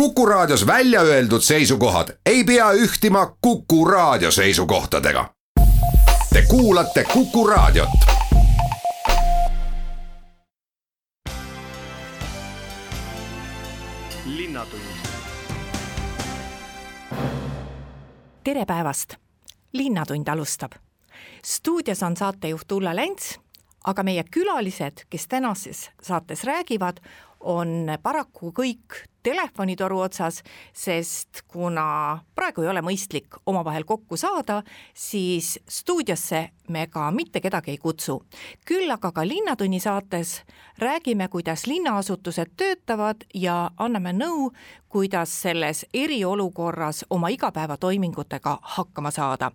Kuku Raadios välja öeldud seisukohad ei pea ühtima Kuku Raadio seisukohtadega. Te kuulate Kuku Raadiot. tere päevast! linnatund alustab. stuudios on saatejuht Ulla Lents, aga meie külalised, kes tänases saates räägivad, on paraku kõik telefonitoru otsas, sest kuna praegu ei ole mõistlik omavahel kokku saada, siis stuudiosse me ka mitte kedagi ei kutsu. küll aga ka Linnatunni saates räägime, kuidas linnaasutused töötavad ja anname nõu, kuidas selles eriolukorras oma igapäevatoimingutega hakkama saada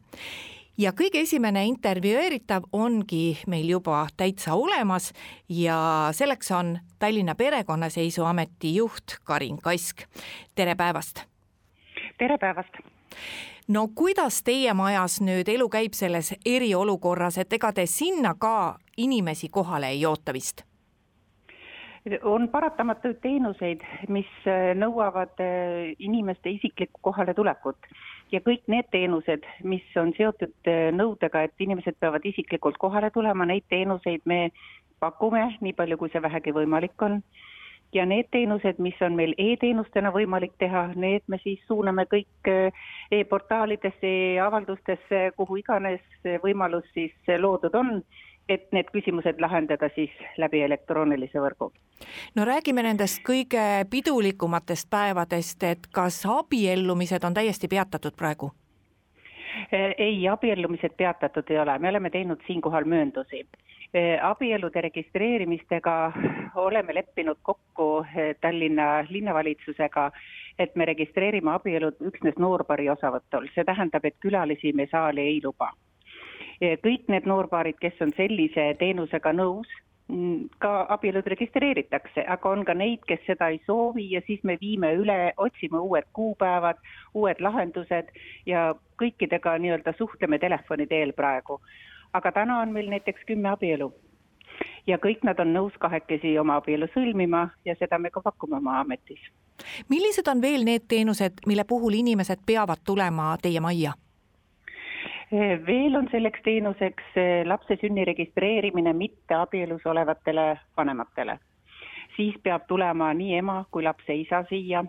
ja kõige esimene intervjueeritav ongi meil juba täitsa olemas ja selleks on Tallinna Perekonnaseisuameti juht Karin Kask. tere päevast! tere päevast! no kuidas teie majas nüüd elu käib selles eriolukorras, et ega te sinna ka inimesi kohale ei oota vist? on paratamatuid teenuseid, mis nõuavad inimeste isiklikku kohaletulekut ja kõik need teenused, mis on seotud äh, nõudega, et inimesed peavad isiklikult kohale tulema, neid teenuseid me pakume nii palju, kui see vähegi võimalik on. ja need teenused, mis on meil e-teenustena võimalik teha, need me siis suuname kõik äh, e-portaalidesse e, avaldustesse, kuhu iganes võimalus siis loodud on et need küsimused lahendada siis läbi elektroonilise võrgu. no räägime nendest kõige pidulikumatest päevadest, et kas abiellumised on täiesti peatatud praegu? Eh, ei, abiellumised peatatud ei ole, me oleme teinud siinkohal mööndusi. Eh, abielude registreerimistega oleme leppinud kokku eh, Tallinna linnavalitsusega, et me registreerime abielud üksnes noorpaari osavõtul, see tähendab, et külalisi me saali ei luba kõik need noorpaarid, kes on sellise teenusega nõus, mm, ka abielud registreeritakse, aga on ka neid, kes seda ei soovi ja siis me viime üle, otsime uued kuupäevad, uued lahendused ja kõikidega nii-öelda suhtleme telefoni teel praegu. aga täna on meil näiteks kümme abielu ja kõik nad on nõus kahekesi oma abielu sõlmima ja seda me ka pakume oma ametis. millised on veel need teenused, mille puhul inimesed peavad tulema teie majja? Veel on selleks teenuseks eh, lapse sünni registreerimine mitteabielus olevatele vanematele. siis peab tulema nii ema kui lapse isa siia,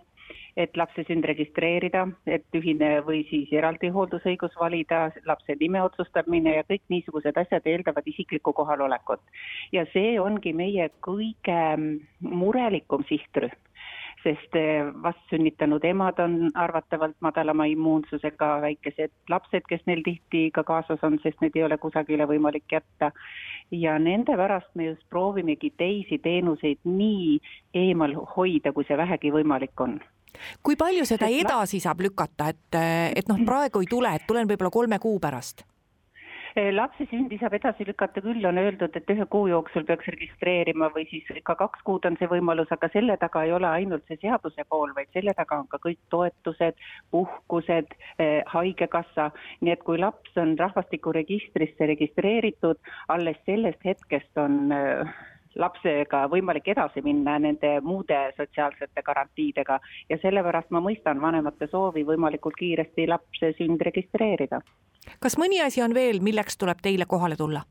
et lapse sünd registreerida, et ühine või siis eraldi hooldusõigus valida, lapse nime otsustamine ja kõik niisugused asjad eeldavad isiklikku kohalolekut. ja see ongi meie kõige murelikum sihtrühm sest eh, vastsünnitanud emad on arvatavalt madalama immuunsusega väikesed lapsed, kes neil tihti ka kaasas on, sest neid ei ole kusagile võimalik jätta. ja nende pärast me just proovimegi teisi teenuseid nii eemal hoida, kui see vähegi võimalik on kui palju seda edasi saab lükata, et, et noh, praegu ei tule, et tulen võib-olla kolme kuu pärast? Eh, lapse sündi saab edasi lükata küll, on öeldud, et ühe kuu jooksul peaks registreerima või siis ka kaks kuud on see võimalus, aga selle taga ei ole ainult see seaduse pool, vaid selle taga on ka kõik toetused, puhkused, eh, haigekassa, nii et kui laps on rahvastikuregistrisse registreeritud, alles sellest hetkest on eh, lapsega võimalik edasi minna nende muude sotsiaalsete garantiidega ja sellepärast ma mõistan vanemate soovi võimalikult kiiresti lapse sünd registreerida kas mõni asi on veel, milleks tuleb teile kohale tulla?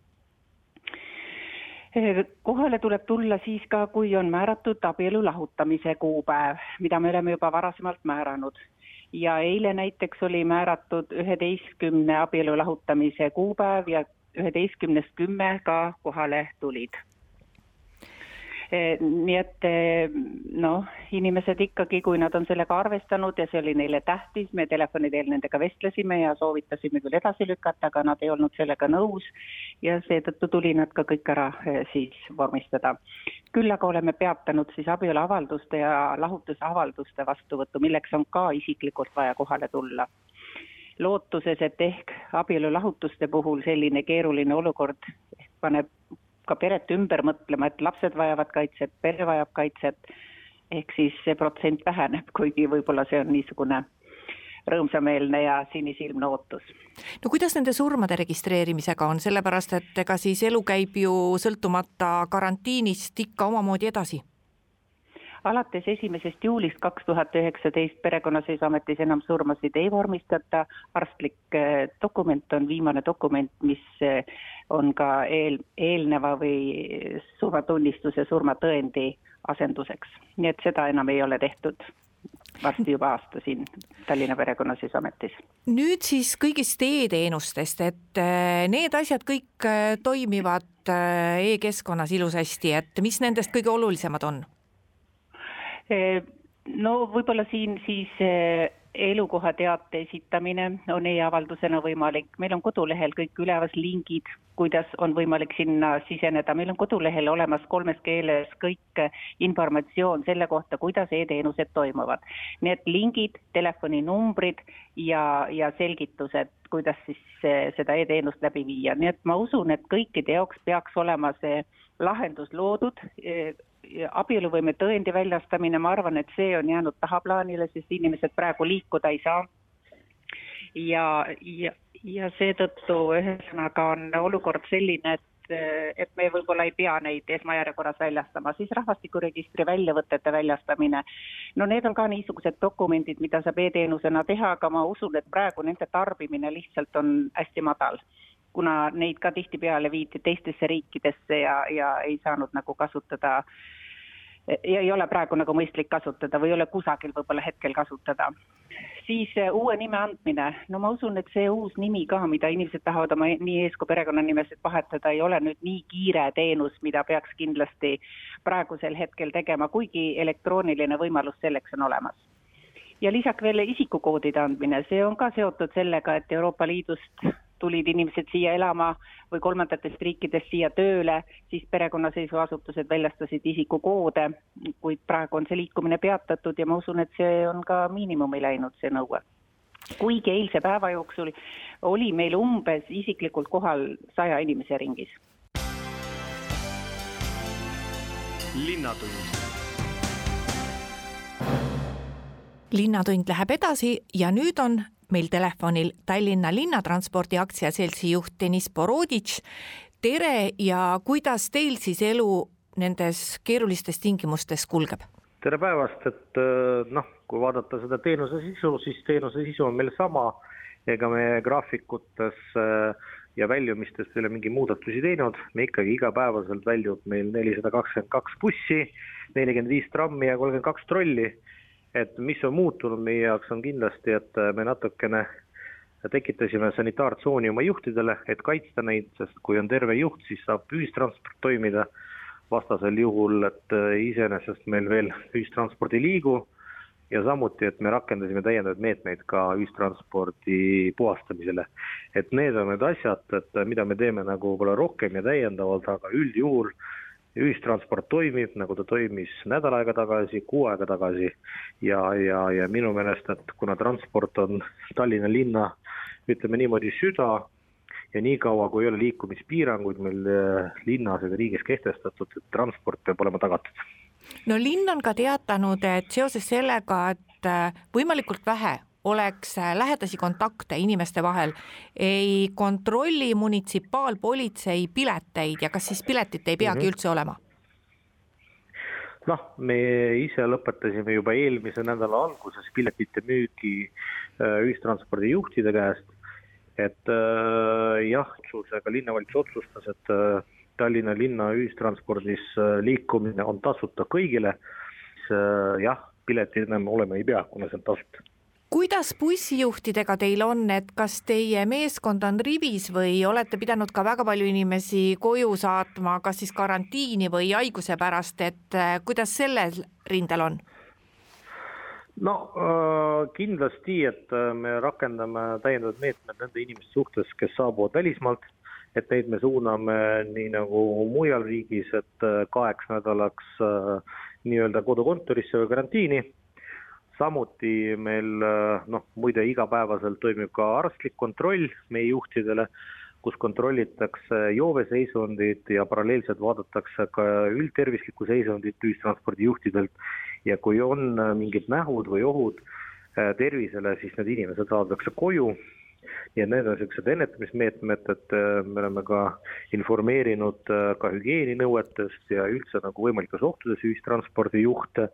Eh, kohale tuleb tulla siis ka, kui on määratud abielu lahutamise kuupäev, mida me oleme juba varasemalt määranud. ja eile näiteks oli määratud üheteistkümne abielu lahutamise kuupäev ja üheteistkümnest kümme ka kohale tulid nii et eh, noh, inimesed ikkagi, kui nad on sellega arvestanud ja see oli neile tähtis, me telefoni teel nendega vestlesime ja soovitasime küll edasi lükata, aga nad ei olnud sellega nõus ja seetõttu tuli nad ka kõik ära eh, siis vormistada. küll aga oleme peatanud siis abieluavalduste ja lahutusavalduste vastuvõttu, milleks on ka isiklikult vaja kohale tulla lootuses, et ehk abielulahutuste puhul selline keeruline olukord paneb ka peret ümber mõtlema, et lapsed vajavad kaitset, pere vajab kaitset, ehk siis see protsent väheneb, kuigi võib-olla see on niisugune rõõmsameelne ja sinisilmne ootus. no kuidas nende surmade registreerimisega on, sellepärast et ega siis elu käib ju sõltumata karantiinist ikka omamoodi edasi? Alates esimesest juulist kaks tuhat üheksateist Perekonnaseisuametis enam surmasid ei vormistata, arstlik äh, dokument on viimane dokument, mis äh, on ka eel, eelneva või surmatunnistuse, surmatõendi asenduseks, nii et seda enam ei ole tehtud varsti juba aasta siin Tallinna Perekonnaseisuametis. nüüd siis kõigist e-teenustest, et äh, need asjad kõik toimivad e-keskkonnas ilusasti, et mis nendest kõige olulisemad on? No võib-olla siin siis eh, elukohateate esitamine on e-avaldusena võimalik, meil on kodulehel kõik üleval lingid, kuidas on võimalik sinna siseneda, meil on kodulehel olemas kolmes keeles kõik informatsioon selle kohta, kuidas e-teenused toimuvad. nii et lingid, telefoninumbrid ja, ja selgitused, kuidas siis eh, seda e-teenust läbi viia, nii et ma usun, et kõikide jaoks peaks olema see lahendus loodud eh, abieluvõime tõendi väljastamine, ma arvan, et see on jäänud tahaplaanile, sest inimesed praegu liikuda ei saa. ja, ja, ja seetõttu ühesõnaga on olukord selline, et, et me võib-olla ei pea neid esmajärjekorras väljastama, siis rahvastikuregistri väljavõtete väljastamine. no need on ka niisugused dokumendid, mida saab e-teenusena teha, aga ma usun, et praegu nende tarbimine lihtsalt on hästi madal kuna neid ka tihtipeale viidi teistesse riikidesse ja, ja ei saanud nagu kasutada äh, ja ei ole praegu nagu mõistlik kasutada või ei ole kusagil võib-olla hetkel kasutada. siis äh, uue nime andmine, no ma usun, et see uus nimi ka, mida inimesed tahavad oma nii ees kui perekonnanimesid vahetada, ei ole nüüd nii kiire teenus, mida peaks kindlasti praegusel hetkel tegema, kuigi elektrooniline võimalus selleks on olemas. Ja lisaks veel isikukoodide andmine, see on ka seotud sellega, et Euroopa Liidust tulid inimesed siia elama või kolmandatest riikidest siia tööle, siis perekonnaseisuasutused väljastasid isikukoode, kuid praegu on see liikumine peatatud ja ma usun, et see on ka miinimumi läinud, see nõue. kuigi eilse päeva jooksul oli meil umbes isiklikult kohal saja inimese ringis. linnatund linnatund läheb edasi ja nüüd on meil telefonil Tallinna Linnatranspordi aktsiaseltsi juht Deniss Boroditš. tere ja kuidas teil siis elu nendes keerulistes tingimustes kulgeb? tere päevast, et äh, noh, kui vaadata seda teenuse sisu, siis teenuse sisu on meil sama. ega me graafikutes äh, ja väljumistes ei ole mingeid muudatusi teinud, me ikkagi igapäevaselt väljub meil nelisada kakskümmend kaks bussi, nelikümmend viis trammi ja kolmkümmend kaks trolli et mis on muutunud meie jaoks, on kindlasti, et äh, me natukene tekitasime sanitaartsooni oma juhtidele, et kaitsta neid, sest kui on terve juht, siis saab ühistransport toimida. vastasel juhul, et äh, iseenesest meil veel ühistransport ei liigu ja samuti, et me rakendasime täiendavaid meetmeid ka ühistranspordi puhastamisele. et need on need asjad, et äh, mida me teeme nagu võib-olla rohkem ja täiendavalt, aga üldjuhul ühistransport toimib, nagu ta toimis nädal aega tagasi, kuu aega tagasi ja, ja, ja minu meelest, et kuna transport on Tallinna linna, ütleme niimoodi, süda ja niikaua, kui ei ole liikumispiiranguid meil eh, linnas ega riigis kehtestatud, et transport peab olema tagatud. no linn on ka teatanud, et seoses sellega, et eh, võimalikult vähe oleks äh, lähedasi kontakte inimeste vahel, ei kontrolli munitsipaalpolitsei pileteid ja kas siis piletit ei peagi mm -hmm. üldse olema? noh, me ise lõpetasime juba eelmise nädala alguses piletite müügi äh, ühistranspordijuhtide käest, et äh, jah, otsusega linnavalitsus otsustas, et äh, Tallinna linna ühistranspordis äh, liikumine on tasuta kõigile, siis äh, jah, piletit enam olema ei pea, kuna see on tasuta kuidas bussijuhtidega teil on, et kas teie meeskond on rivis või olete pidanud ka väga palju inimesi koju saatma, kas siis karantiini või haiguse pärast, et äh, kuidas sellel rindel on? no äh, kindlasti, et äh, me rakendame täiendavad meetmed nende inimeste suhtes, kes saabuvad välismaalt, et neid me suuname nii nagu mujal riigis, et kaheks nädalaks nii-öelda kodukontorisse või karantiini samuti meil noh, muide igapäevaselt toimub ka arstlik kontroll meie juhtidele, kus kontrollitakse jooveseisundit ja paralleelselt vaadatakse ka üldtervislikku seisundit ühistranspordijuhtidelt ja kui on mingid nähud või ohud äh, tervisele, siis need inimesed saadetakse koju et need on niisugused ennetamismeetmed, et äh, me oleme ka informeerinud äh, ka hügieeninõuetest ja üldse nagu võimalikes ohtudes ühistranspordijuhte.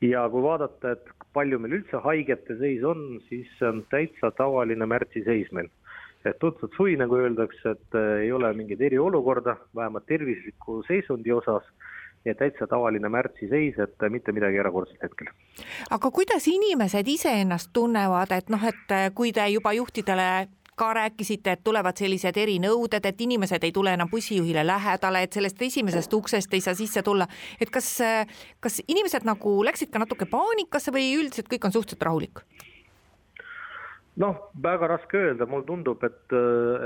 Ja kui vaadata, et palju meil üldse haigete seis on, siis see on täitsa tavaline märtsi seis meil. et tutvalt suvi, nagu öeldakse, et äh, ei ole mingit eriolukorda, vähemalt tervisliku seisundi osas et täitsa tavaline märtsi seis, et mitte midagi erakordset hetkel. aga kuidas inimesed ise ennast tunnevad, et noh, et kui te juba juhtidele ka rääkisite, et tulevad sellised erinõuded, et inimesed ei tule enam bussijuhile lähedale, et sellest esimesest uksest ei saa sisse tulla, et kas, kas inimesed nagu läksid ka natuke paanikasse või üldiselt kõik on suhteliselt rahulik? noh, väga raske öelda, mulle tundub, et,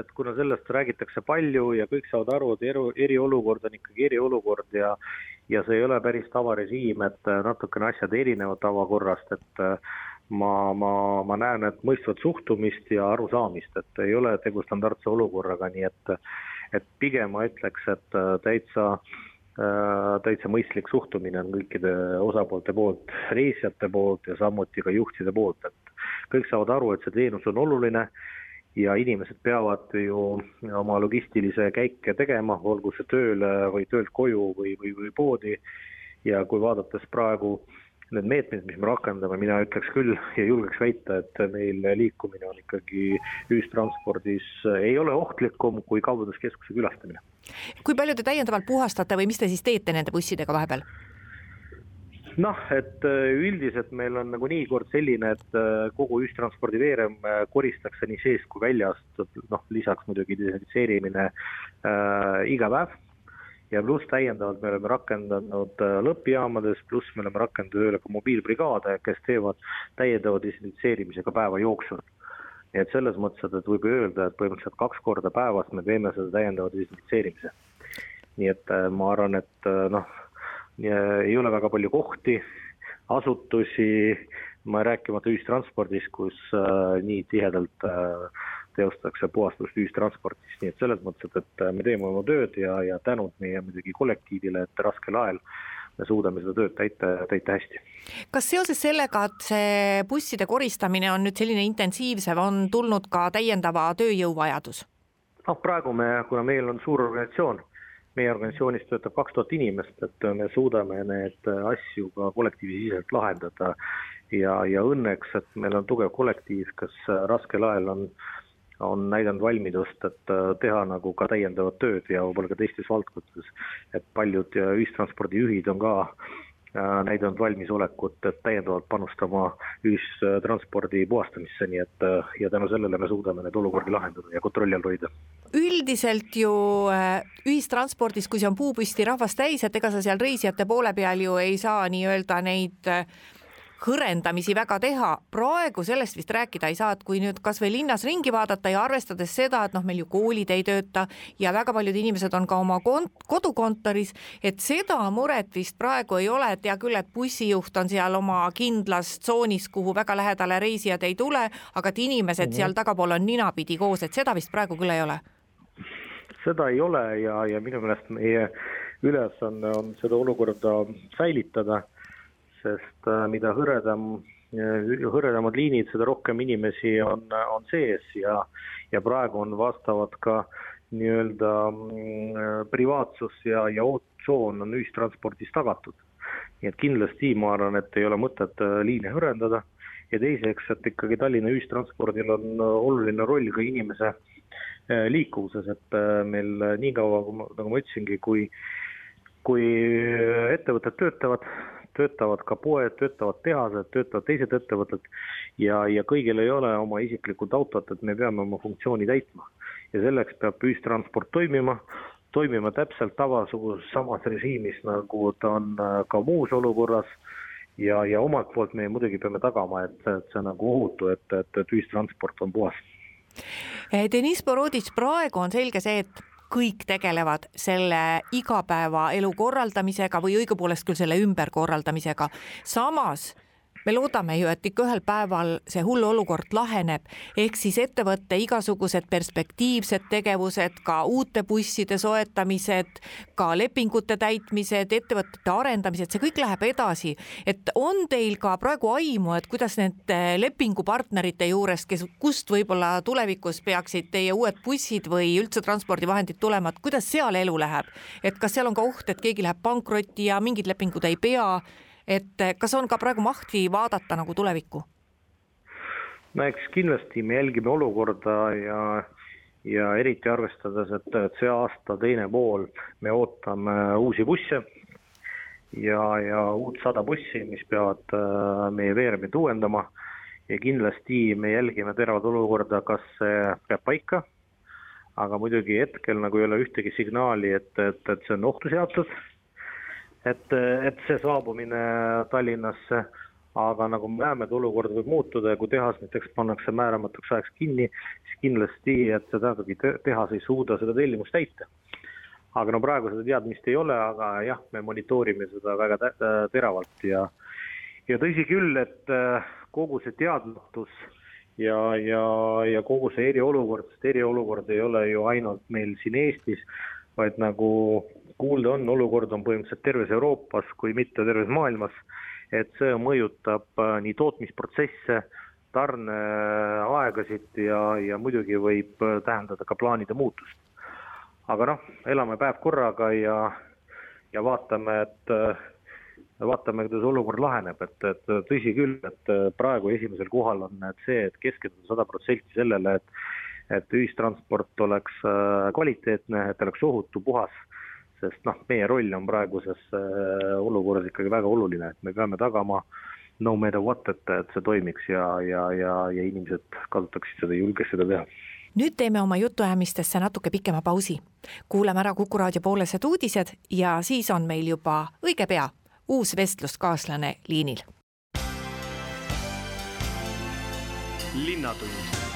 et kuna sellest räägitakse palju ja kõik saavad aru, et eri, eriolukord on ikkagi eriolukord ja ja see ei ole päris tavarežiim, et natukene asjad erinevad tavakorrast, et ma, ma, ma näen, et mõistvat suhtumist ja arusaamist, et ei ole tegu standardse olukorraga, nii et et pigem ma ütleks, et täitsa täitsa mõistlik suhtumine on kõikide osapoolte poolt, reisijate poolt ja samuti ka juhtide poolt, et kõik saavad aru, et see teenus on oluline ja inimesed peavad ju oma logistilise käike tegema, olgu see tööle või töölt koju või, või, või poodi. ja kui vaadates praegu need meetmed, mis me rakendame, mina ütleks küll ja julgeks väita, et meil liikumine on ikkagi ühistranspordis, ei ole ohtlikum kui kaubanduskeskuse külastamine. kui palju te täiendavalt puhastate või mis te siis teete nende bussidega vahepeal? noh, et äh, üldiselt meil on nagunii kord selline, et äh, kogu ühistranspordiveerem äh, koristakse nii sees kui väljast, noh lisaks muidugi desinfitseerimine äh, iga päev. Ja pluss täiendavalt me oleme rakendanud lõppjaamades, pluss me oleme rakendanud tööle ka mobiilbrigaade, kes teevad täiendava desinfitseerimise ka päeva jooksul. nii et selles mõttes, et võib öelda, et põhimõtteliselt kaks korda päevas me teeme seda täiendava desinfitseerimise. nii et ma arvan, et noh ei ole väga palju kohti, asutusi, ma rääkimata ühistranspordist, kus äh, nii tihedalt äh, teostatakse puhastust ühistranspordis, nii et selles mõttes, et, et me teeme oma tööd ja, ja tänud meie muidugi kollektiivile, et raskel ajal me suudame seda tööd täita, täita hästi. kas seoses sellega, et see busside koristamine on nüüd selline intensiivsem, on tulnud ka täiendava tööjõu vajadus? noh, praegu me, kuna meil on suur organisatsioon meie organisatsioonis töötab kaks tuhat inimest, et me suudame need asju ka kollektiivisiseselt lahendada. ja, ja õnneks, et meil on tugev kollektiiv, kes raskel ajal on, on näidanud valmidust, et teha nagu ka täiendavat tööd ja võib-olla ka teistes valdkondades. et paljud ühistranspordijuhid on ka Äh, näidanud valmisolekut, täiendavalt panustama ühistranspordi puhastamisse, nii et äh, ja tänu sellele me suudame neid olukordi lahendada ja kontrolli all hoida. üldiselt ju äh, ühistranspordis, kui see on puupüsti rahvast täis, et ega sa seal reisijate poole peal ju ei saa nii-öelda neid hõrendamisi väga teha, praegu sellest vist rääkida ei saa, et kui nüüd kasvõi linnas ringi vaadata ja arvestades seda, et noh, meil ju koolid ei tööta ja väga paljud inimesed on ka oma kont-, kodukontoris, et seda muret vist praegu ei ole, et hea küll, et bussijuht on seal oma kindlas tsoonis, kuhu väga lähedale reisijad ei tule, aga et inimesed -hmm. seal tagapool on ninapidi koos, et seda vist praegu küll ei ole? seda ei ole ja, ja minu meelest meie ülesanne on, on seda olukorda säilitada sest äh, mida hõredam, äh, hõredamad liinid, seda rohkem inimesi on, on sees ja, ja praegu on vastavad ka nii-öelda mm, privaatsus ja, ja ootsoon on ühistranspordis tagatud. nii et kindlasti ma arvan, et ei ole mõtet äh, liine hõrendada ja teiseks, et ikkagi Tallinna ühistranspordil on oluline roll ka inimese liikuvuses, et meil niikaua, nagu ma ütlesingi, kui kui ettevõtted töötavad, töötavad ka poed, töötavad tehased, töötavad teised ettevõtted ja, ja kõigil ei ole oma isiklikud autot, et me peame oma funktsiooni täitma. ja selleks peab ühistransport toimima, toimima täpselt tavasuguses samas režiimis, nagu ta on äh, ka muus olukorras ja, ja omalt poolt me muidugi peame tagama, et, et see nagu ohutu, et, et, et ühistransport on puhas. Deniss Boroditš, praegu on selge see, et kõik tegelevad selle igapäevaelu korraldamisega või õigupoolest küll selle ümberkorraldamisega. samas me loodame ju, et ikka ühel päeval see hull olukord laheneb, ehk siis ettevõtte igasugused perspektiivsed tegevused, ka uute busside soetamised, ka lepingute täitmised, ettevõtete arendamised, see kõik läheb edasi. et on teil ka praegu aimu, et kuidas nende lepingupartnerite juurest, kes, kust võib-olla tulevikus peaksid teie uued bussid või üldse transpordivahendid tulema, et kuidas seal elu läheb, et kas seal on ka oht, et keegi läheb pankrotti ja mingid lepingud ei pea et eh, kas on ka praegu mahti vaadata nagu tulevikku? no eks kindlasti me jälgime olukorda ja, ja eriti arvestades, et, et see aasta teine pool me ootame uusi busse ja, ja uut sada bussi, mis peavad äh, meie veeremit uuendama. Ja kindlasti me jälgime teravat olukorda, kas see peab paika, aga muidugi hetkel nagu ei ole ühtegi signaali, et, et, et see on ohtu seatud et, et see saabumine Tallinnasse, aga nagu me näeme, et olukord võib muutuda ja kui tehas näiteks pannakse määramatuks ajaks kinni, siis kindlasti, et see tähendabki, tehas ei suuda seda tellimust täita. aga no praegu seda teadmist ei ole, aga jah, me monitoorime seda väga teravalt ja ja tõsi küll, et äh, kogu see teadmatus ja, ja, ja kogu see eriolukord, sest eriolukord ei ole ju ainult meil siin Eestis, vaid nagu kuulda on, olukord on põhimõtteliselt terves Euroopas, kui mitte terves maailmas, et see mõjutab äh, nii tootmisprotsesse, tarneaegasid ja, ja muidugi võib äh, tähendada ka plaanide muutust. aga noh, elame päev korraga ja, ja vaatame, et äh, vaatame, kuidas olukord laheneb, et, et tõsi küll, et praegu esimesel kohal on see, et keskenduda sada protsenti sellele, et et ühistransport oleks kvaliteetne, et oleks ohutu, puhas sest noh, meie roll on praeguses äh, olukorras ikkagi väga oluline, et me peame tagama no matter what, et, et see toimiks ja, ja, ja, ja inimesed kasutaksid seda, julgeks seda teha nüüd teeme oma jutuajamistesse natuke pikema pausi. kuulame ära Kuku raadio poolesed uudised ja siis on meil juba õige pea uus vestluskaaslane liinil. linnatund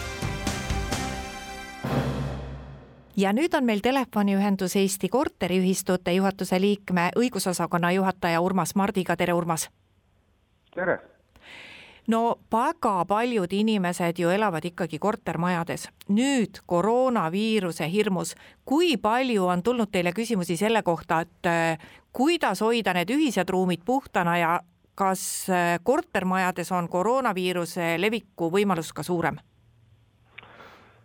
ja nüüd on meil telefoniühendus Eesti Korteriühistute juhatuse liikme, õigusosakonna juhataja Urmas Mardiga, tere Urmas! tere! no väga paljud inimesed ju elavad ikkagi kortermajades. nüüd koroonaviiruse hirmus, kui palju on tulnud teile küsimusi selle kohta, et äh, kuidas hoida need ühised ruumid puhtana ja kas äh, kortermajades on koroonaviiruse leviku võimalus ka suurem?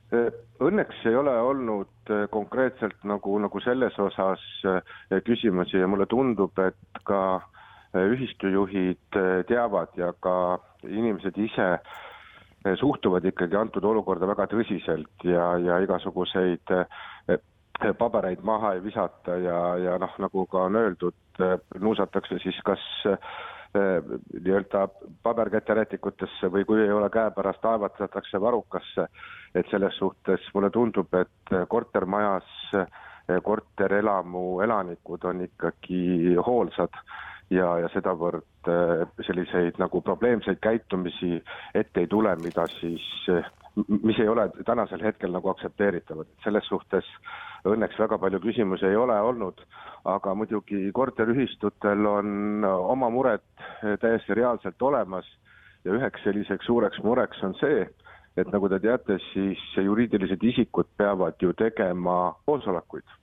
Äh, õnneks ei ole olnud äh, konkreetselt nagu, nagu selles osas äh, küsimusi ja mulle tundub, et ka ühistujuhid teavad ja ka inimesed ise suhtuvad ikkagi antud olukorda väga tõsiselt ja, ja igasuguseid pabereid maha ei visata ja, ja noh, nagu ka on öeldud, nuusatakse siis kas nii-öelda paberkäterätikutesse või kui ei ole käepärast, aevatatakse varukasse. et selles suhtes mulle tundub, et kortermajas korterelamu elanikud on ikkagi hoolsad ja, ja sedavõrd äh, selliseid nagu probleemseid käitumisi ette ei tule, mida siis, mis ei ole tänasel hetkel nagu aktsepteeritavad, et selles suhtes õnneks väga palju küsimusi ei ole olnud, aga muidugi korteriühistutel on oma mured täiesti reaalselt olemas ja üheks selliseks suureks mureks on see, et nagu te teate, siis juriidilised isikud peavad ju tegema koosolekuid,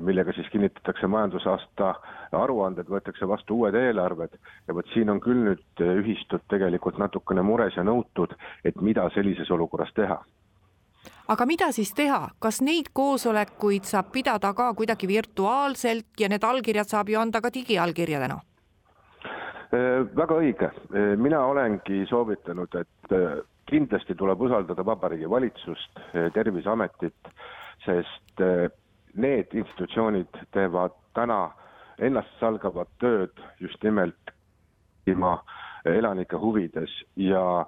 millega siis kinnitatakse majandusaasta aruanded, võetakse vastu uued eelarved. Ja vot siin on küll nüüd ühistud tegelikult natukene mures ja nõutud, et mida sellises olukorras teha. Aga mida siis teha, kas neid koosolekuid saab pidada ka kuidagi virtuaalselt ja need allkirjad saab ju anda ka digiallkirjadena? Äh, väga õige, äh, mina olengi soovitanud, et kindlasti tuleb usaldada Vabariigi Valitsust, Terviseametit, sest need institutsioonid teevad täna ennastsalgavat tööd just nimelt ilma elanike huvides ja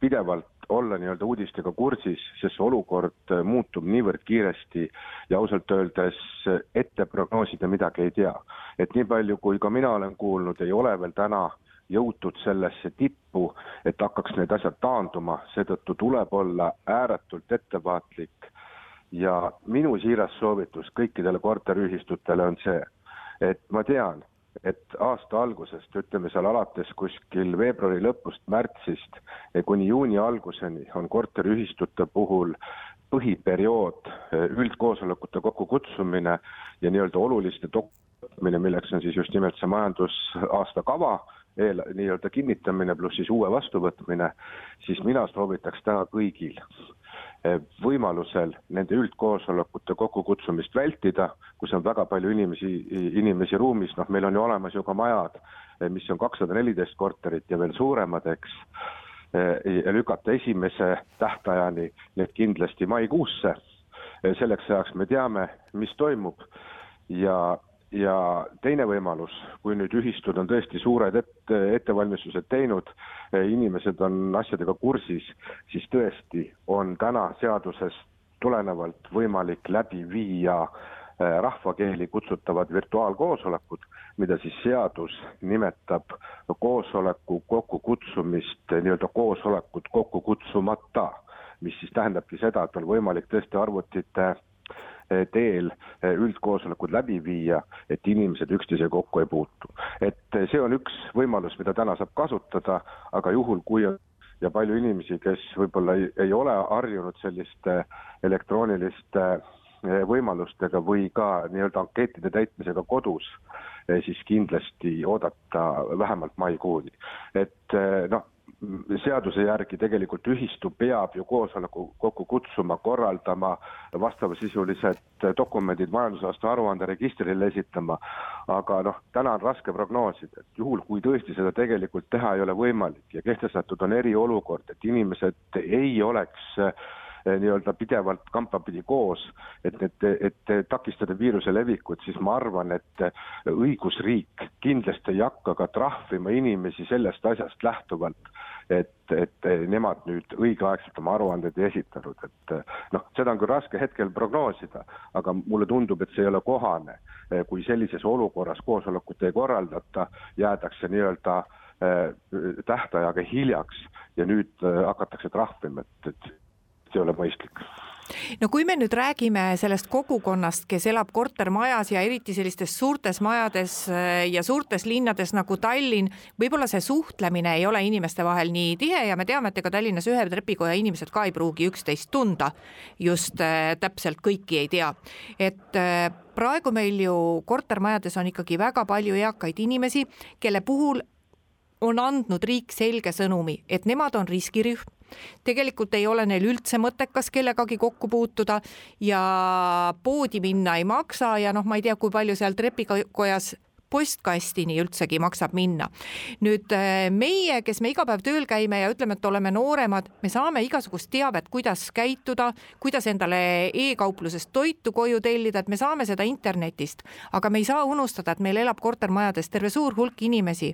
pidevalt olla nii-öelda uudistega kursis, sest see olukord äh, muutub niivõrd kiiresti ja ausalt öeldes äh, ette prognoosida midagi ei tea. et nii palju, kui ka mina olen kuulnud, ei ole veel täna jõutud sellesse tippu, et hakkaks need asjad taanduma, seetõttu tuleb olla ääretult ettevaatlik ja minu siiras soovitus kõikidele korteriühistutele on see, et ma tean, et aasta algusest, ütleme seal alates kuskil veebruari lõpust, märtsist kuni juuni alguseni on korteriühistute puhul põhiperiood üldkoosolekute kokkukutsumine ja nii-öelda oluliste dokumentide, milleks on siis just nimelt see majandusaasta kava, eel-, nii-öelda kinnitamine pluss siis uue vastuvõtmine, siis mina soovitaks täna kõigil Eh, võimalusel nende üldkoosolekute kokkukutsumist vältida, kus on väga palju inimesi, inimesi ruumis, noh, meil on ju olemas ju ka majad, eh, mis on kakssada neliteist korterit ja veel suuremad, eks, eh, lükata esimese tähtajani need kindlasti maikuusse. selleks ajaks me teame, mis toimub. Ja ja teine võimalus, kui nüüd ühistud on tõesti suured ette, ettevalmistused teinud, inimesed on asjadega kursis, siis tõesti on täna seadusest tulenevalt võimalik läbi viia eh, rahvakeeli kutsutavad virtuaalkoosolekud, mida siis seadus nimetab koosoleku kokkukutsumist nii-öelda koosolekut kokku kutsumata, mis siis tähendabki seda, et on võimalik tõesti arvutite teel eh, üldkoosolekud läbi viia, et inimesed üksteisega kokku ei puutu. et eh, see on üks võimalus, mida täna saab kasutada, aga juhul, kui on ja palju inimesi, kes võib-olla ei, ei ole harjunud selliste elektrooniliste eh, võimalustega või ka nii-öelda ankeetide täitmisega kodus, siis kindlasti oodata vähemalt maikuuni. et noh, seaduse järgi tegelikult ühistu peab ju koosoleku kokku kutsuma, korraldama, vastavasisulised dokumendid majandusaasta aruande registrile esitama, aga noh, täna on raske prognoosida, et juhul, kui tõesti seda tegelikult teha ei ole võimalik ja kehtestatud on eriolukord, et inimesed ei oleks äh, nii-öelda pidevalt kampapidi koos, et need, et takistada viiruse levikut, siis ma arvan, et õigusriik kindlasti ei hakka ka trahvima inimesi sellest asjast lähtuvalt, et, et nemad nüüd õigeaegselt oma aruanded ei esitanud, et noh, seda on küll raske hetkel prognoosida, aga mulle tundub, et see ei ole kohane, kui sellises olukorras koosolekut ei korraldata, jäädakse nii-öelda eh, tähtajaga hiljaks ja nüüd eh, hakatakse trahvima, et, et see ei ole mõistlik. No kui me nüüd räägime sellest kogukonnast, kes elab kortermajas ja eriti sellistes suurtes majades äh, ja suurtes linnades nagu Tallinn, võib-olla see suhtlemine ei ole inimeste vahel nii tihe ja me teame, et ega Tallinnas ühe trepikoja inimesed ka ei pruugi üksteist tunda. just äh, täpselt kõiki ei tea, et äh, praegu meil ju kortermajades on ikkagi väga palju eakaid inimesi, kelle puhul on andnud riik selge sõnumi, et nemad on riskirühm tegelikult ei ole neil üldse mõttekas kellegagi kokku puutuda ja poodi minna ei maksa ja noh, ma ei tea, kui palju seal trepikojas postkastini üldsegi maksab minna. nüüd äh, meie, kes me iga päev tööl käime ja ütleme, et oleme nooremad, me saame igasugust teavet, kuidas käituda, kuidas endale e-kauplusest toitu koju tellida, et me saame seda internetist, aga me ei saa unustada, et meil elab kortermajades terve suur hulk inimesi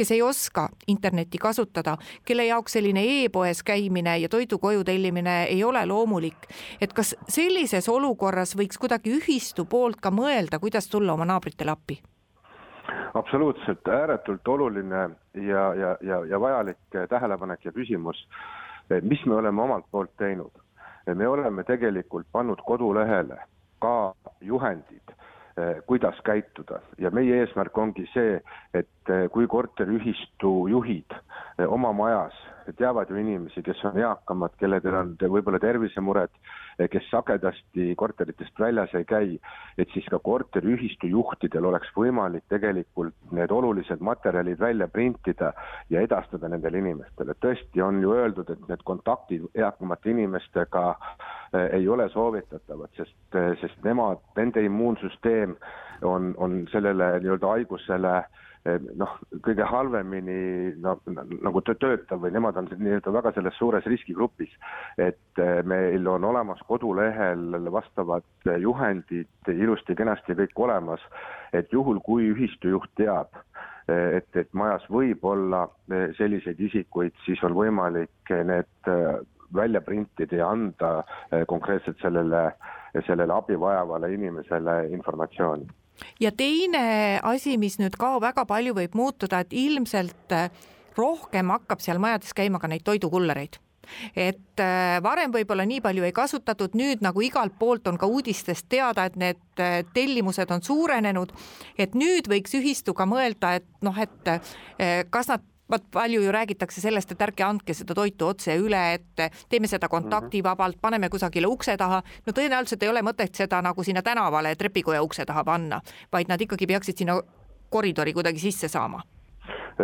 kes ei oska internetti kasutada, kelle jaoks selline e-poes käimine ja toidu koju tellimine ei ole loomulik. et kas sellises olukorras võiks kuidagi ühistu poolt ka mõelda, kuidas tulla oma naabritele appi? absoluutselt ääretult oluline ja, ja, ja, ja vajalik tähelepanek ja küsimus. mis me oleme omalt poolt teinud? me oleme tegelikult pannud kodulehele ka juhendid kuidas käituda. Ja meie eesmärk ongi see, et eh, kui korteriühistu juhid eh, oma majas teavad ju inimesi, kes on eakamad, kelledel on võib-olla tervisemured, kes sagedasti korteritest väljas ei käi, et siis ka korteriühistu juhtidel oleks võimalik tegelikult need olulised materjalid välja printida ja edastada nendele inimestele. tõesti on ju öeldud, et need kontaktid eakamate inimestega eh, ei ole soovitatavad, sest, eh, sest nemad, nende immuunsüsteem on, on sellele nii-öelda haigusele äh, noh, kõige halvemini no, nagu töötav või nemad on nii-öelda väga selles suures riskigrupis. et eh, meil on olemas kodulehel vastavad juhendid ilusti-kenasti kõik olemas, et juhul, kui ühistujuht teab, eh, et, et majas võib olla eh, selliseid isikuid, siis on võimalik need välja printida ja anda konkreetselt sellele, sellele abi vajavale inimesele informatsiooni ja teine asi, mis nüüd ka väga palju võib muutuda, et ilmselt äh, rohkem hakkab seal majades käima ka neid toidukullereid. Et äh, varem võib-olla nii palju ei kasutatud, nüüd nagu igalt poolt on ka uudistest teada, et need äh, tellimused on suurenenud, et nüüd võiks ühistu ka mõelda, et noh, et kas nad vaat palju ju räägitakse sellest, et ärge andke seda toitu otse üle, et teeme seda kontaktivabalt, paneme kusagile ukse taha. no tõenäoliselt ei ole mõtet seda nagu sinna tänavale trepikoja ukse taha panna, vaid nad ikkagi peaksid sinna koridori kuidagi sisse saama.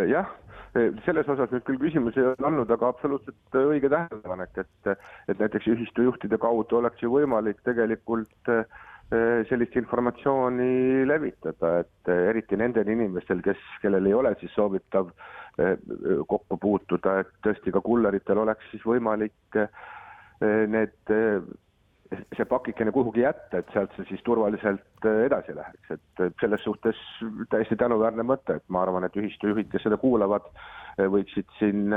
jah selles osas nüüd küll küsimusi ei olnud, aga absoluutselt õige tähelepanek, et, et näiteks ühistujuhtide kaudu oleks ju võimalik tegelikult sellist informatsiooni levitada, et eriti nendel inimestel, kes, kellel ei ole siis soovitav eh, kokku puutuda, et tõesti ka kulleritel oleks siis võimalik eh, need see pakikene kuhugi jätta, et sealt see siis turvaliselt edasi läheks, et selles suhtes täiesti tänuväärne mõte, et ma arvan, et ühistujuhid, kes seda kuulavad, võiksid siin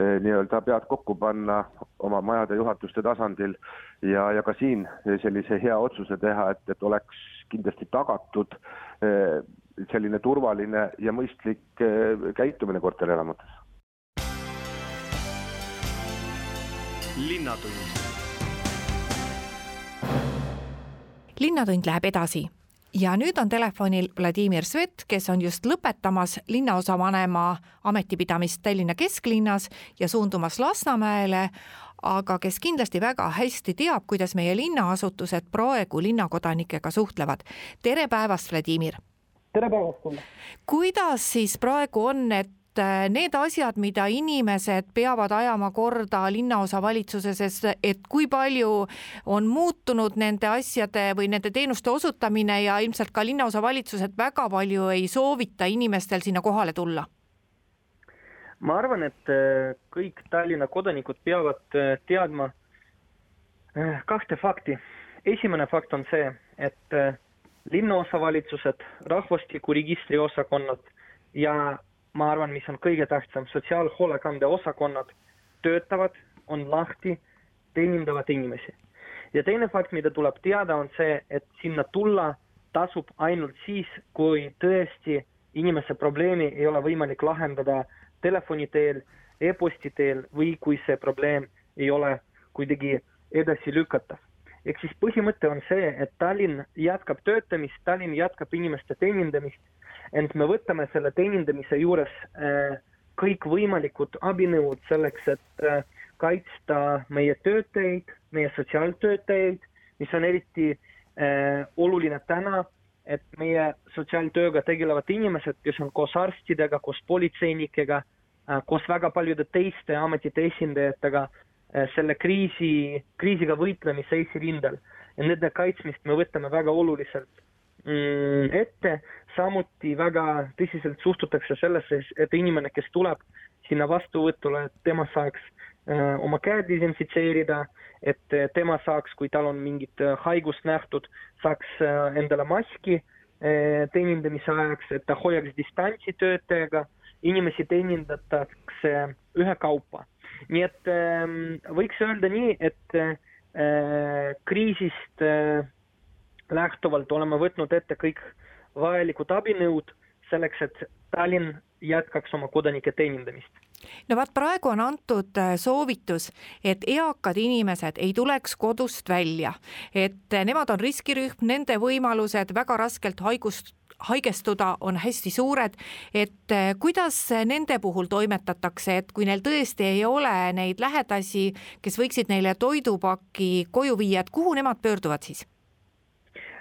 nii-öelda pead kokku panna oma majade juhatuste tasandil ja, ja ka siin sellise hea otsuse teha, et, et oleks kindlasti tagatud selline turvaline ja mõistlik eh, käitumine korterelamutes. linnatund linnatund läheb edasi ja nüüd on telefonil Vladimir Svet, kes on just lõpetamas linnaosavanema ametipidamist Tallinna kesklinnas ja suundumas Lasnamäele, aga kes kindlasti väga hästi teab, kuidas meie linnaasutused praegu linnakodanikega suhtlevad. tere päevast, Vladimir! Tere päevast sulle! kuidas siis praegu on, et Äh, need asjad, mida inimesed peavad ajama korda linnaosavalitsuses, et kui palju on muutunud nende asjade või nende teenuste osutamine ja ilmselt ka linnaosavalitsused väga palju ei soovita inimestel sinna kohale tulla? ma arvan, et äh, kõik Tallinna kodanikud peavad äh, teadma kahte fakti. esimene fakt on see, et linnaosavalitsused, rahvastikuregistri osakonnad ja ma arvan, mis on kõige tähtsam, sotsiaalhoolekande osakonnad töötavad, on lahti, teenindavad inimesi. ja teine fakt, mida tuleb teada, on see, et sinna tulla tasub ainult siis, kui tõesti inimese probleemi ei ole võimalik lahendada telefoni teel e-posti teel või kui see probleem ei ole kuidagi edasi lükatav. Ehk siis põhimõte on see, et Tallinn jätkab töötamist, Tallinn jätkab inimeste teenindamist. Ent me võtame selle teenindamise juures äh, kõikvõimalikud abinõud selleks, et äh, kaitsta meie töötajaid, meie sotsiaaltöötajaid, mis on eriti äh, oluline täna, et meie sotsiaaltööga tegelevad inimesed, kes on koos arstidega, koos politseinikega, koos väga paljude teiste ametite esindajatega selle kriisi, kriisiga võitlemise esirindel ja nende kaitsmist me võtame väga oluliselt mm, ette, samuti väga tõsiselt suhtutakse sellesse, et inimene, kes tuleb sinna vastuvõtule, et tema saaks äh, oma käed desinfitseerida, et äh, tema saaks, kui tal on mingit äh, haigust nähtud, saaks äh, endale maski äh, teenindamise ajaks, et ta hoiaks distantsi töötajaga, inimesi teenindatakse ühekaupa. Nii et äh, võiks öelda nii, et äh, kriisist äh, lähtuvalt oleme võtnud ette kõik vajalikud abinõud selleks, et Tallinn jätkaks oma kodanike teenindamist no vaat praegu on antud äh, soovitus, et eakad inimesed ei tuleks kodust välja, et äh, nemad on riskirühm, nende võimalused väga raskelt haigust haigestuda on hästi suured, et äh, kuidas nende puhul toimetatakse, et kui neil tõesti ei ole neid lähedasi, kes võiksid neile toidupaki koju viia, et kuhu nemad pöörduvad siis?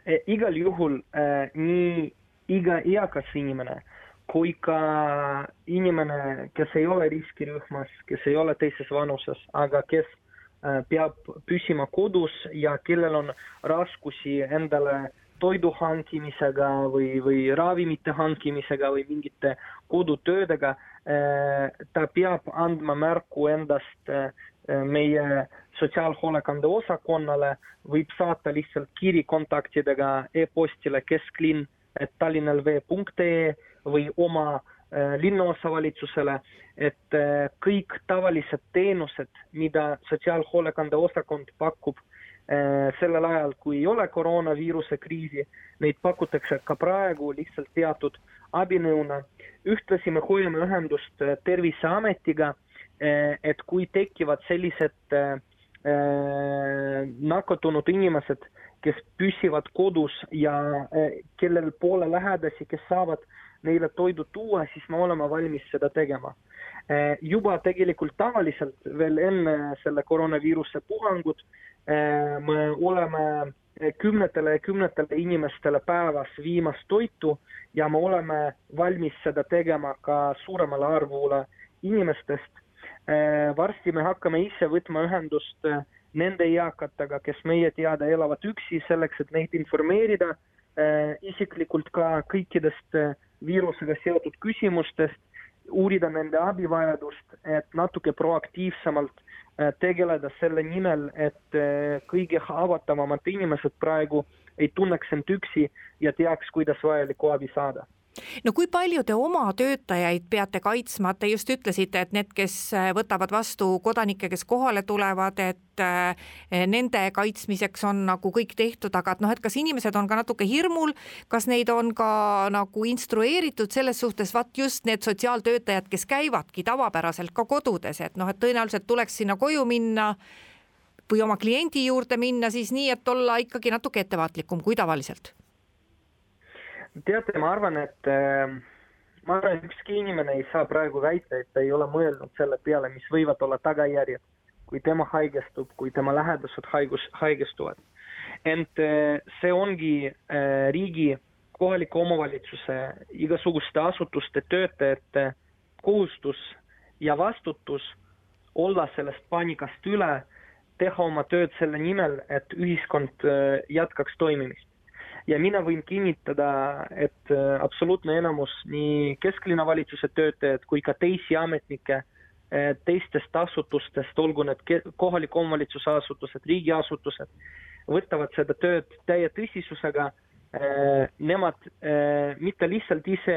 E, igal juhul äh, nii iga eakas inimene kui ka inimene, kes ei ole riskirühmas, kes ei ole teises vanuses, aga kes äh, peab püsima kodus ja kellel on raskusi endale toidu hankimisega või, või ravimite hankimisega või mingite kodutöödega, ta peab andma märku endast meie sotsiaalhoolekande osakonnale, võib saata lihtsalt kiri kontaktidega e-postile kesklinn, et tallinnalv.ee või oma äh, linnaosavalitsusele, et äh, kõik tavalised teenused, mida sotsiaalhoolekande osakond pakub äh, sellel ajal, kui ei ole koroonaviiruse kriisi, neid pakutakse ka praegu lihtsalt teatud abinõuna. ühtlasi me hoiame ühendust Terviseametiga et kui tekivad sellised nakatunud inimesed, kes püsivad kodus ja kellel pole lähedasi, kes saavad neile toidu tuua, siis me oleme valmis seda tegema Eh, juba tegelikult tavaliselt veel enne selle koroonaviiruse puhangut eh, me oleme kümnetele ja kümnetele inimestele päevas viimas toitu ja me oleme valmis seda tegema ka suuremale arvule inimestest. Eh, varsti me hakkame ise võtma ühendust nende eakatega, kes meie teada elavad üksi, selleks et neid informeerida isiklikult ka kõikidest viirusega seotud küsimustest uurida nende abivajadust, et natuke proaktiivsemalt äh, tegeleda selle nimel, et äh, kõige haavatavamad inimesed praegu ei tunneks end üksi ja teaks, kuidas vajalikku abi saada no kui palju te oma töötajaid peate kaitsma, te just ütlesite, et need, kes äh, võtavad vastu kodanikke, kes kohale tulevad, et äh, nende kaitsmiseks on nagu kõik tehtud, aga et noh, et kas inimesed on ka natuke hirmul, kas neid on ka nagu instrueeritud selles suhtes, vaat just need sotsiaaltöötajad, kes käivadki tavapäraselt ka kodudes, et noh, et tõenäoliselt tuleks sinna koju minna või oma kliendi juurde minna siis nii, et olla ikkagi natuke ettevaatlikum kui tavaliselt teate, ma arvan, et äh, ma arvan, et ükski inimene ei saa praegu väita, et ta ei ole mõelnud selle peale, mis võivad olla tagajärjed, kui tema haigestub, kui tema lähedased haigus, haigestuvad. ent äh, see ongi äh, riigi, kohaliku omavalitsuse, igasuguste asutuste töötajate kohustus ja vastutus olla sellest paanikast üle, teha oma tööd selle nimel, et ühiskond jätkaks toimimist ja mina võin kinnitada, et äh, absoluutne enamus nii kesklinna valitsuse töötajad kui ka teisi ametnikke äh, teistest asutustest, olgu need kohaliku omavalitsuse asutused, riigiasutused, võtavad seda tööd täie tõsisusega. Äh, nemad mitte lihtsalt ise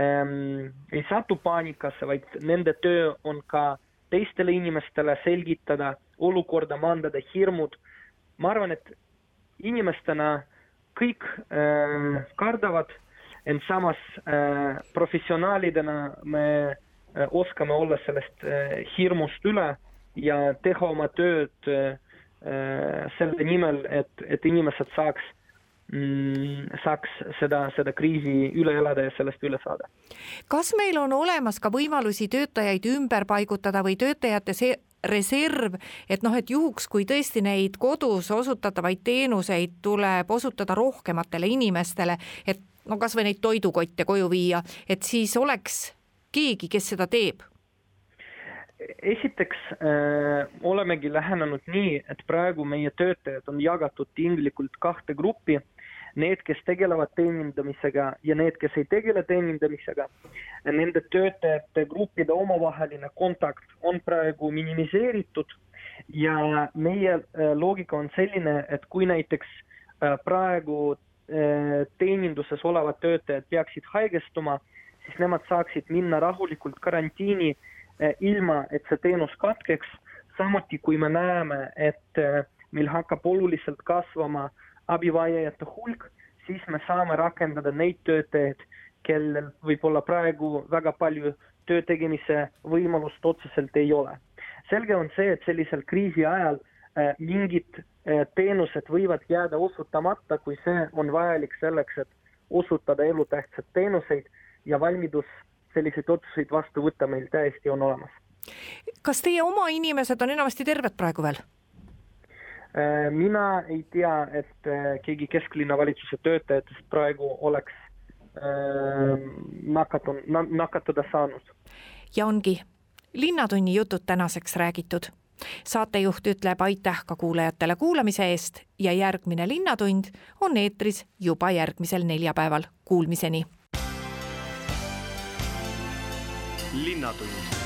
ähm, ei satu paanikasse, vaid nende töö on ka teistele inimestele selgitada olukorda, maandada hirmud. ma arvan, et inimestena äh, kõik äh, kardavad, ent samas äh, professionaalidena me äh, oskame olla sellest äh, hirmust üle ja teha oma tööd äh, selle nimel, et, et inimesed saaks mm, saaks seda, seda kriisi üle elada ja sellest üle saada. kas meil on olemas ka võimalusi töötajaid ümber paigutada või töötajate see reserv, et noh, et juhuks, kui tõesti neid kodus osutatavaid teenuseid tuleb osutada rohkematele inimestele, et no kasvõi neid toidukotte koju viia, et siis oleks keegi, kes seda teeb. Esiteks äh, olemegi lähenenud nii, et praegu meie töötajad on jagatud tinglikult kahte gruppi. äh, need, kes tegelevad teenindamisega ja need, kes ei tegele teenindamisega, nende töötajate gruppide omavaheline kontakt on praegu minimiseeritud ja meie äh, loogika on selline, et kui näiteks äh, praegu äh, teeninduses olevad töötajad peaksid haigestuma, siis nemad saaksid minna rahulikult karantiini ilma, et see teenus katkeks. samuti, kui me näeme, et meil hakkab oluliselt kasvama äh, abivajajate hulk, siis me saame rakendada neid töötajaid, kellel võib-olla praegu väga palju töö tegemise võimalust otseselt ei ole. selge on see, et sellisel kriisi ajal äh, mingid äh, teenused võivad jääda osutamata, kui see on vajalik selleks, et osutada elutähtsaid teenuseid ja valmidus selliseid otsuseid vastu võtta meil täiesti on olemas. kas teie oma inimesed on enamasti terved praegu veel? Äh, mina ei tea, et äh, keegi kesklinna valitsuse töötajatest praegu oleks äh, nakatun-, nakatada saanud. ja ongi Linnatunni jutud tänaseks räägitud. saatejuht ütleb aitäh ka kuulajatele kuulamise eest ja järgmine Linnatund on eetris juba järgmisel neljapäeval. Kuulmiseni. linnatund